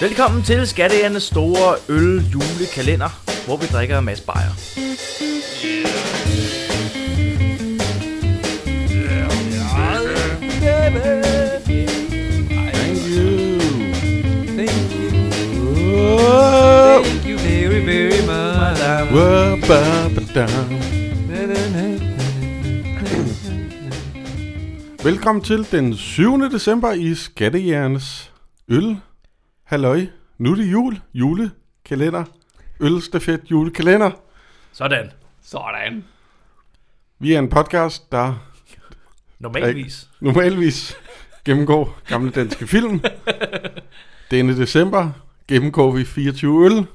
Velkommen til Skatteernes store øl julekalender, hvor vi drikker en masse bajer. Thank you. Thank you very, very much. Velkommen til den 7. december i Skattehjernes øl. Halløj. Nu er det jul. Julekalender. Ølstafet julekalender. Sådan. Sådan. Vi er en podcast, der Normalvis. normalvis gennemgår gamle danske film. Denne december gennemgår vi 24 øl.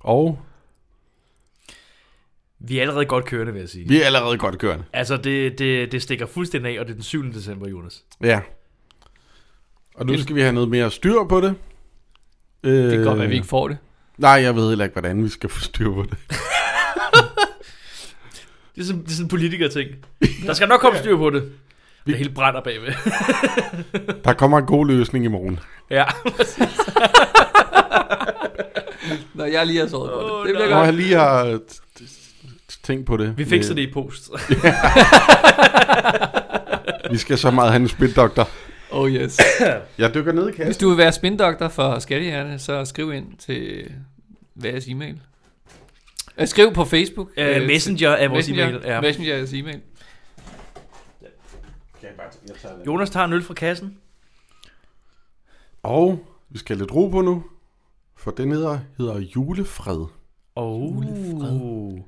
Og Vi er allerede godt kørende, vil jeg sige. vi er allerede godt kørende. Altså, det, det, det stikker fuldstændig af, og det er den 7. december, Jonas. Ja. Og nu skal vi have noget mere styr på det. Øh, Det kan godt være, at vi ikke får det. Nej, jeg ved heller ikke, hvordan vi skal få styr på det. Det er sådan, det er sådan en politiker-ting. Der skal nok komme styr på det. Det er helt brænder bagved. Der kommer en god løsning i morgen. ja. Når jeg lige har sovet på det. Det bliver Når godt. jeg lige har øh, tænkt på det. Vi fikser Øh, det i post. Vi skal så meget have en spildoktor. Oh yes. Jeg dykker ned i Hvis kassen. du vil være spindoktor for Skattehjerne, så skriv ind til deres e-mail. Uh, skriv på Facebook. Uh, øh, messenger er vores Messenger, e-mail. Ja. Messenger er jeres e-mail. Jonas tager en øl fra kassen. Og vi skal lidt ro på nu. For den hedder, hedder Julefred. Oh. Julefred. Uh.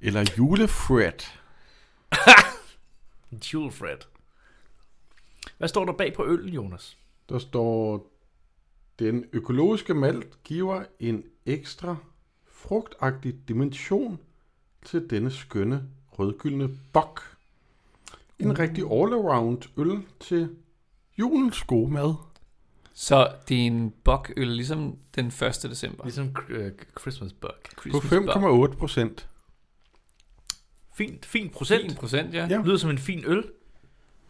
Eller Julefred. Julefred. Hvad står der bag på øllen, Jonas? Der står, den økologiske malt giver en ekstra frugtagtig dimension til denne skønne rødgyldne bok. En rigtig all-around øl til julens gode mad. Så det er en bokøl, ligesom den 1. december. Ligesom uh, Christmas bug. På Christmas bok. 5,8 procent. Fint, fint procent. 1 procent, ja. Ja. Lyder som en fin øl.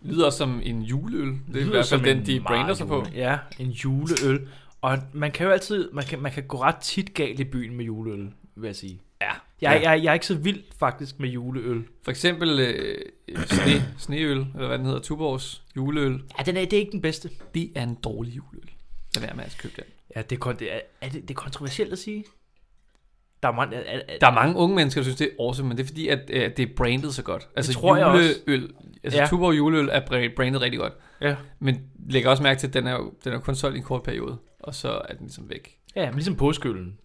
Lyder som en juleøl. Det er i Lyder hvert fald som den, en de brander sig på. Ja, en juleøl. Og man kan jo altid, man kan, man kan gå ret tit galt i byen med juleøl, vil jeg sige. Ja. Jeg, Ja. jeg, jeg er ikke så vild faktisk med juleøl. For eksempel øh, sne, sneøl, eller hvad den hedder, Tuborgs juleøl. Ja, den er, det er ikke den bedste. Det er en dårlig juleøl. Lad være med at købe den. Ja, det er, kon- det er, er det, det er kontroversielt at sige. Der er, mange, er, er, Der er mange unge mennesker, der synes, det er awesome, men det er fordi, at øh, det er brandet så godt. Altså tror jeg også. juleøl, altså Ja. Tuborg juleøl er bra- brandet rigtig godt. Ja. Men lægger også mærke til, at den er jo den er kun solgt i en kort periode, og så er den ligesom væk. ja, men ligesom påskøllen.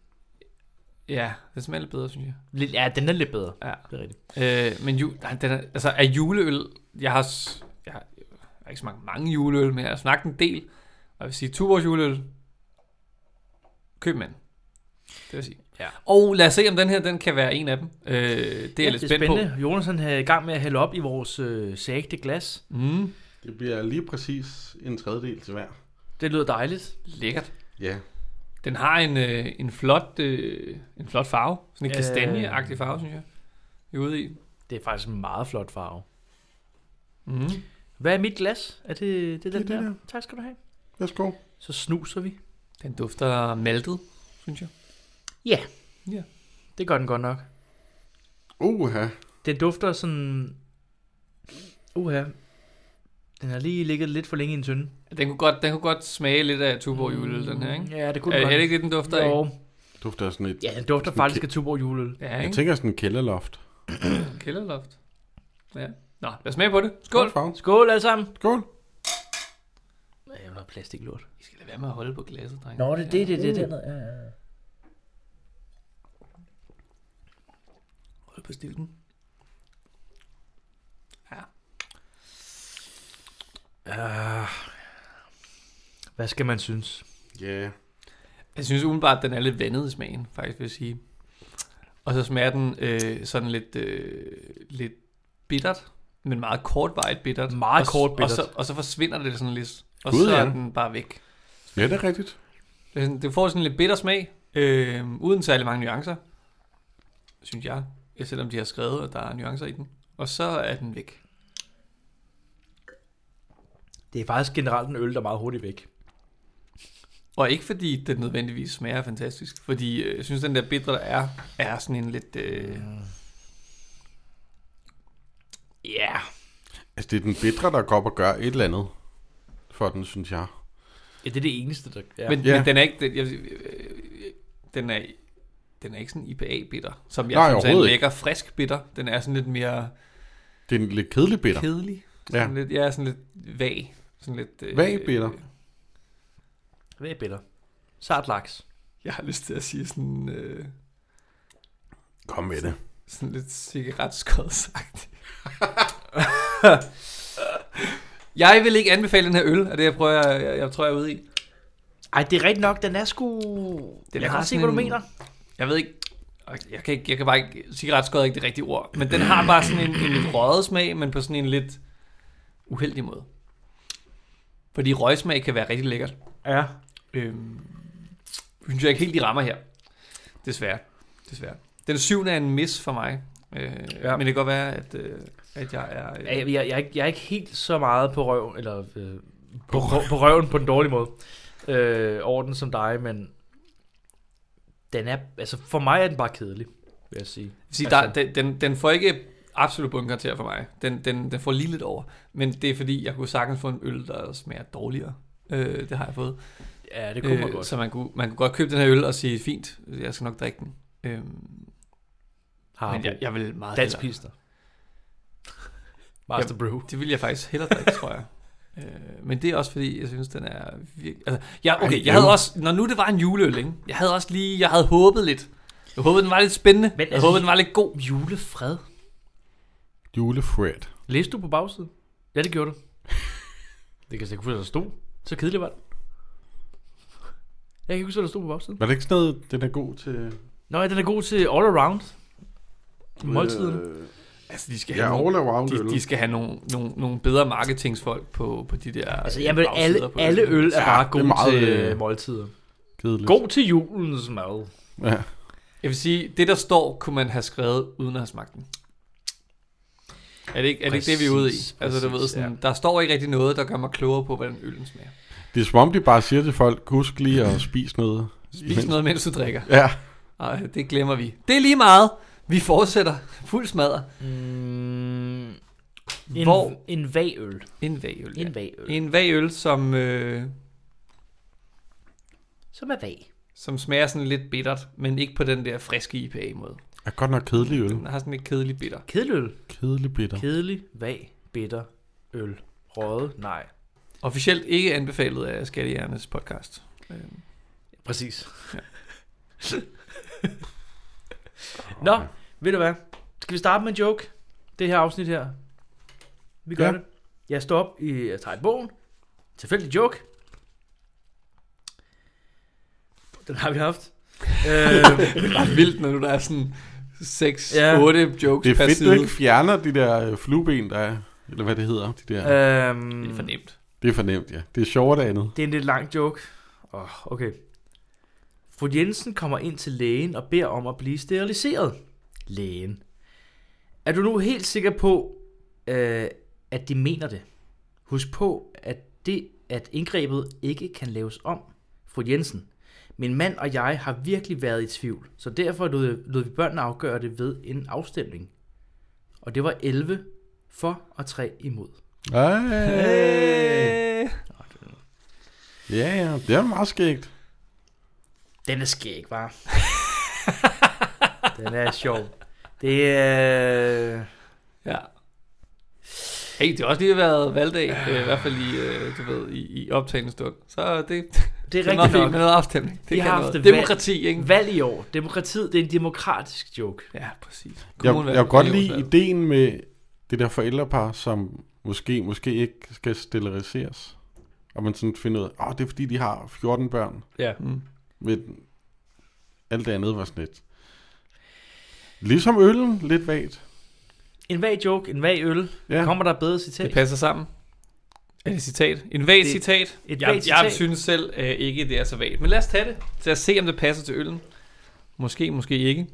Ja, den smager lidt bedre, synes jeg. Lidt, ja, den er lidt bedre. Ja. Det er rigtigt. Øh, men ju, nej, den er, altså er juleøl, jeg har, jeg har, jeg har ikke smagt mange juleøl, men jeg har smagt en del. Og jeg vil sige, Tuborgs juleøl, køb mand. Det vil sige. Ja. Og lad os se, om den her den kan være en af dem. Øh, det er ja, lidt det er spændt på. spændende. Jonas han er i gang med at hælde op i vores øh, sagte glas. Mm, Det bliver lige præcis en tredjedel til hver. Det lyder dejligt. lækkert. Ja. Den har en, øh, en, flot, øh, en flot farve. Sådan en Øh. kastanjeagtig farve, synes jeg. Vi er ude i. Det er faktisk en meget flot farve. Mm. Hvad er mit glas? Er det, det, er Det er den det der? der. Tak skal du have. Værsgo. Så snuser vi. Den dufter maltet, synes jeg. Ja. Ja. Det gør den godt nok. Uha. Den dufter sådan... Uha. Den har lige ligget lidt for længe i en tynde. Den kunne godt, den kunne godt smage lidt af Tuborg juleøl, den her, ikke? Ja, det kunne Er, den er godt. det ikke det, den dufter af? Jo. Dufter sådan et... Ja, den dufter Sådan faktisk af Tuborg juleøl. Ja, Jeg ikke? tænker sådan en kælderloft. Kælderloft. Ja. Nå, lad os smage på det. Skål. Farve. Skål alle sammen. Skål. Ja, det er noget plastiklort. Vi skal lade være med at holde på glasset, drenge. Nå, det er det, det, det, det, det. Ja, ja. Hold på stilken. Ja. Uh, hvad skal man synes? Ja. Jeg synes umiddelbart, at den er lidt vandet i smagen, faktisk vil jeg sige. Og så smager den øh, sådan lidt, øh, lidt bittert, men meget kortvarigt bittert. Meget og, kort Og bittert. så, og så forsvinder det sådan lidt, og Gud, så er ja. den bare væk. Ja, det er rigtigt. Det, sådan- det får sådan lidt bitter smag, øh, uden særlig mange nuancer, synes jeg. Ja, selvom de har skrevet, at der er nuancer i den. Og så er den væk. Det er faktisk generelt en øl, der er meget hurtigt væk. Og ikke fordi det nødvendigvis smager fantastisk, fordi øh, jeg synes, den der bitre, der er, er sådan en lidt... Øh, Ja. Yeah. Altså, det er den bitre, der går op og gør et eller andet for den, synes jeg. Ja, det er det eneste, der... Ja. men, Ja. men den er ikke... Den, jeg, øh, den er, den er ikke sådan IPA-bitter, som jeg Nej, synes er en lækker, frisk bitter. Den er sådan lidt mere Det er en lidt kedelig bitter. kedelig. Ja. Sådan lidt, ja, sådan lidt vag. Sådan lidt, øh, Vag bitter. Hvad er bedre? Sart laks. Jeg har lyst til at sige sådan, øh, Kom med det. sådan lidt cigaretskåret sagt. jeg vil ikke anbefale den her øl, og det jeg prøver, jeg, jeg, jeg tror, jeg er ude i. Ej, det er rigtigt nok. Den er sgu... Den jeg kan se, hvad du en- mener. Jeg ved ikke, jeg kan, ikke, jeg kan bare ikke, cigaretskåret er ikke det rigtige ord, men den har bare sådan en, en lidt røget smag, men på sådan en lidt uheldig måde. Fordi røgsmag kan være rigtig lækkert. Ja. Øhm, synes jeg ikke helt, de rammer her. Desværre. Desværre. Den syvende er en miss for mig. Øh, Ja. Men det kan godt være, at, øh, at jeg er... Øh, Jeg, jeg, jeg, er ikke- jeg er ikke helt så meget på røv, eller øh, på, på, på røven på den dårlige måde, øh, over den som dig, men den er, altså for mig er den bare kedelig, vil jeg sige. sige, der, altså- den, den, den får ikke absolut bundkarakter for mig. Den, den, den får lige lidt over. Men det er fordi, jeg kunne sagtens få en øl, der smager dårligere. Øh, det har jeg fået. Ja, det kunne man Øh, godt. Så man kunne, man kunne godt købe den her øl og sige, fint, jeg skal nok drikke den. Øhm, Har men jeg, jeg vil meget Dansk hellere- pister. Master Brew. Det vil jeg faktisk hellere drikke, tror jeg. Øh, men det er også fordi, jeg synes, den er virkelig... Altså, ja, okay, jeg havde også... Når nu det var en juleøl, ikke? Jeg havde også lige... Jeg havde håbet lidt. Jeg håbede, den var lidt spændende. Men jeg altså- håbede, den var lidt god. Julefred. Julefred. Læste du på bagsiden? Ja, det gjorde du. det kan jeg ikke huske, hvad der stod. Så kedeligt var den. Jeg kan ikke huske, hvad der stod på bagsiden. Var det ikke sådan noget, den er god til... Nå, ja, den er god til all around. Måltiden. Øh, Altså, de skal ja, have, nogle, de, de skal have nogle, nogle, nogle bedre marketingsfolk på, på de der Altså, øh, jamen, alle, bagsider på alle øl er Ja, bare er gode meget, til øh, måltider. Kedeligt. God til julens mad. Ja. Jeg vil sige, det der står, kunne man have skrevet uden at have smagt den. Er det ikke, er det, ikke det, vi er ude i? Præcis, Altså, du ved, sådan, der står ikke rigtig noget, der gør mig klogere på, hvordan øllen smager. Det er som om, de bare siger til folk, husk lige at spise noget. Spis noget, mens du drikker. Ja. Ej, det glemmer vi. Det er lige meget. Vi fortsætter fuld smadret. Mm, en, Hvor- en vagøl. En vagøl. En Ja. vagøl. En vagøl, som, øh, Som er vag. som smager sådan lidt bittert, men ikke på den der friske IPA-måde. Er godt nok kedelig øl. Den har sådan lidt kedelig bitter. Kedelig øl. Kedelig bitter. Kedelig, vag, bitter, øl. Røget, nej. Officielt ikke anbefalet af Skattehjernes podcast. Præcis. Ja. Nå, ved du hvad? Skal vi starte med en joke? Det her afsnit her. Vi gør Ja. det. Jeg står op i jeg tager et bogen. Tilfældig joke. Den har vi haft. øh, det er ret vildt, når du der er sådan 6-8 Ja. jokes Det er fedt, side. du ikke fjerner de der øh, flueben, der er. Eller hvad det hedder. De der. øhm, Det er for nemt. Det er fornemt, ja. Det er sjovere det andet. Det er en lidt lang joke. Oh, okay. Fru Jensen kommer ind til lægen og beder om at blive steriliseret. Lægen. Er du nu helt sikker på, øh, at de mener det? Husk på, at det, at indgrebet ikke kan laves om. Fru Jensen. Min mand og jeg har virkelig været i tvivl, så derfor lod, lod vi børnene afgøre det ved en afstemning. Og det var 11 for og 3 imod. Hey. Ja, ja. Det er meget skægt. Den er skæg, var. Den er sjov. Det er... Ja. Hey, det har også lige været valgdag, øh, i hvert fald i, øh, du ved, i, i optagende stund. Så det, Det det er meget rigtigt fint nok. med noget afstemning. Det Vi kan har haft noget. det Demokrati, ikke? Valg i år. Demokratiet, det er en demokratisk joke. Ja, præcis. Jeg, Kommunvalg, jeg kan godt lide ideen med det der forældrepar, som måske, måske ikke skal steriliseres. Og man sådan finder ud af, åh, det er fordi, de har 14 børn. Ja. Mm. Men alt det andet var sådan lidt. Ligesom øllen, lidt vagt. En vag joke, en vag øl. Ja. Kommer der bedre citat? Det passer sammen. Er det et citat? En vag Det- citat? et jeg, jeg citat. synes selv øh, ikke, det er så vagt. Men lad os tage det, til at se, om det passer til øllen. Måske, måske ikke.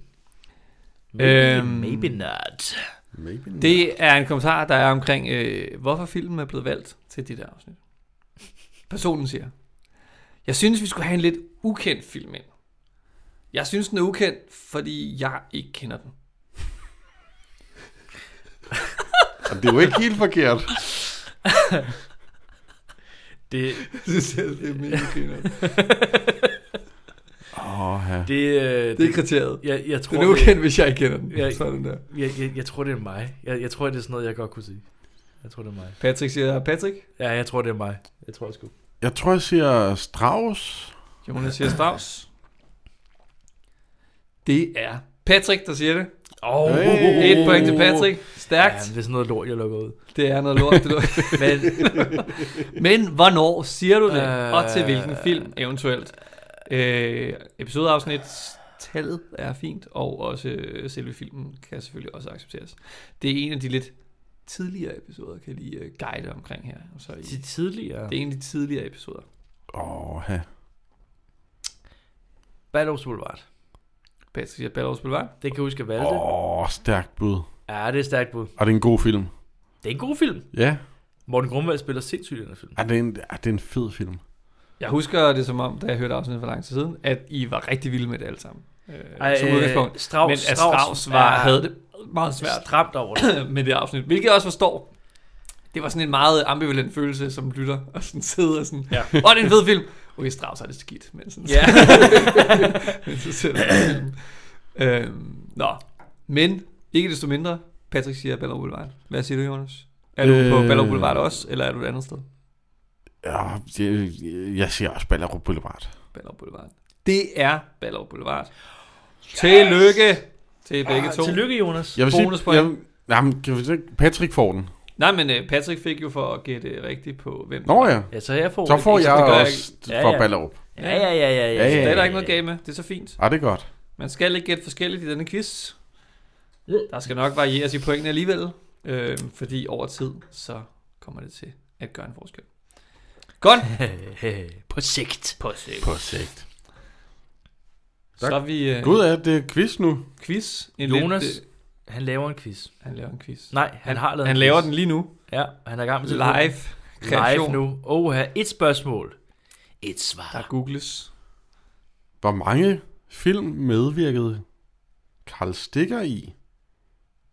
Maybe, Øhm, maybe not. Maybe not. Det er en kommentar, der er omkring, øh, hvorfor filmen er blevet valgt til dit afsnit. Personen siger, jeg synes, vi skulle have en lidt ukendt film ind. Jeg synes, den er ukendt, fordi jeg ikke kender den. Det er jo ikke helt forkert. Det, Det synes jeg, det er mega griner. Åh, ja. det, øh, Det er kriteriet. jeg, jeg tror, Den er ukendt, hvis jeg ikke kender den. Ja. Sådan der. Jeg, jeg, jeg tror, det er mig. Jeg, jeg tror, det er sådan noget, jeg godt kunne sige. Jeg tror, det er mig. Patrick siger Patrick. Ja, jeg tror, det er mig. Jeg tror sgu. Jeg tror, jeg siger Strauss. Jonas siger Strauss. Det er Patrick, der siger det. Oh, Hey. Et point til Patrick. Ja, Stærkt. det er sådan noget lort, jeg lukker ud. Det er noget lort. Det lort. Men, Men hvornår siger du det? Øh, Og til hvilken film eventuelt? Øh, episodeafsnit tallet er fint, og også øh, selve filmen kan selvfølgelig også accepteres. Det er en af de lidt tidligere episoder, kan jeg lige øh, guide omkring her. Og så i, de tidligere. det er en af de tidligere episoder. Åh, ja. Ballos Boulevard. Patrick siger Ballerups Boulevard. Det kan jeg huske, jeg valgte. Oh. Åh, stærkt bud. Ja, det er stærkt bud. Og det er en god film. Det er en god film. Ja, Morten Grundvald spiller sindssygt i den film. ja det, er en, ja, det er en fed film. Jeg husker det som om, da jeg hørte afsnittet for lang tid siden, at I var rigtig vilde med det alle sammen. Øh, Ej, som udgangspunkt. Strauss, Men at Strauss var, er havde det meget svært stramt over det. med det afsnit, hvilket jeg også forstår. Det var sådan en meget ambivalent følelse som lytter, og sådan sidde og sådan, Ja. åh, det er en fed film. Okay, Strauss har det skidt, men sådan, Ja. men så det filmen. Øhm, nå, men ikke desto mindre, Patrick siger Ballerup Boulevard. Hvad siger du, Jonas? Er du øh... på. Ballerup Boulevard også, eller er du et andet sted? Ja, jeg, jeg siger også Ballerup Boulevard. Ballerup Boulevard. Det er Ballerup Boulevard. Yes. Tillykke til begge Ah, to. Tillykke, Jonas. Jeg vil sige, jeg, jamen, kan vi se, Patrick får den. Nej, men uh, Patrick fik jo for at gætte rigtigt på, hvem Nå ja, Ja, så jeg får... så får jeg det gør jeg også ikke. Ja, for ja. Ballerup. Ja, ja, ja, ja. ja, Ja, Så det er der ikke noget galt med. Det er så fint. Ja, det er godt. Man skal ikke gætte forskelligt i denne quiz. Der skal nok varieres i pointene alligevel, øh, fordi over tid, så kommer det til at gøre en forskel. Godt. På sigt. På sigt. På sigt. Så er vi øh, Gud er det quiz nu. quiz. En Jonas, Lidt, øh, han laver en quiz. han laver en quiz. Nej, han, Han, har lavet han en laver quiz. den lige nu. Ja, han er i gang med Live. Live Kreation. nu. Oha, et spørgsmål. Et Der svar. googles. Hvor mange film medvirkede Karl Stikker i?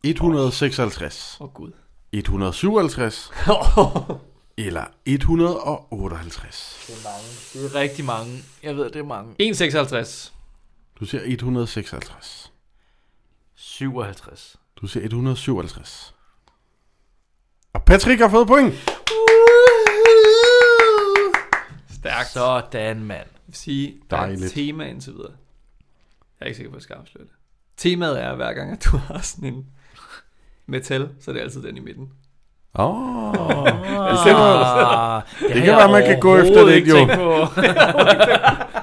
156, Åh oh, gud. 157 eller 158? Det er mange. Det er rigtig mange. Jeg ved, det er mange. 1,56. Du siger 156. 57. Du siger 157. Og Patrick har fået point. Stærkt. Så Sådan, mand. vil sige, der er et Dejligt. tema indtil videre. Jeg er ikke sikker på, at jeg skal afsløre det. Temaet er, hver gang, at du har sådan en metal, så er det altid den i midten. Åh. Oh. Ah, det, kan være, man kan gå efter det, jo.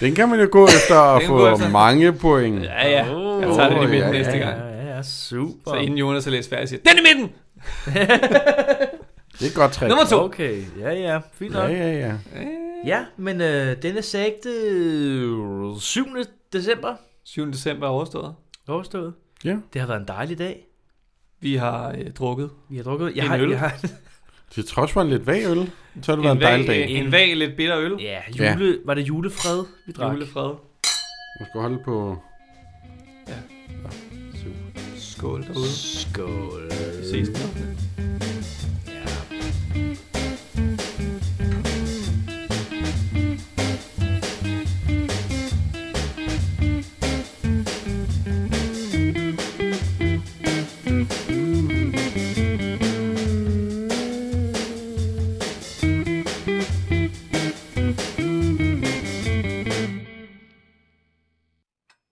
Den kan man jo gå efter at Den få efter. mange point. Ja, ja. Jeg tager den i midten ja, næste ja, gang. Ja, ja, super. Så inden Jonas har læst færdig, siger den i midten! Det er et godt trick. Nummer to. Okay, ja, ja. Fint Ja, nok. ja, ja. Ja, men øh, denne sagte øh, 7. december 7. december er overstået. overstået. Ja. Det har været en dejlig dag. Vi har øh, drukket Vi har drukket. Jeg En har, øl. Jeg har, Til trods for en lidt vag øl, så har det været en, en dejlig dag. en vag lidt bitter øl. ja, jule, var det julefred, vi drak? Julefred. Man skal holde på... Skål derude. Skål. Vi ses.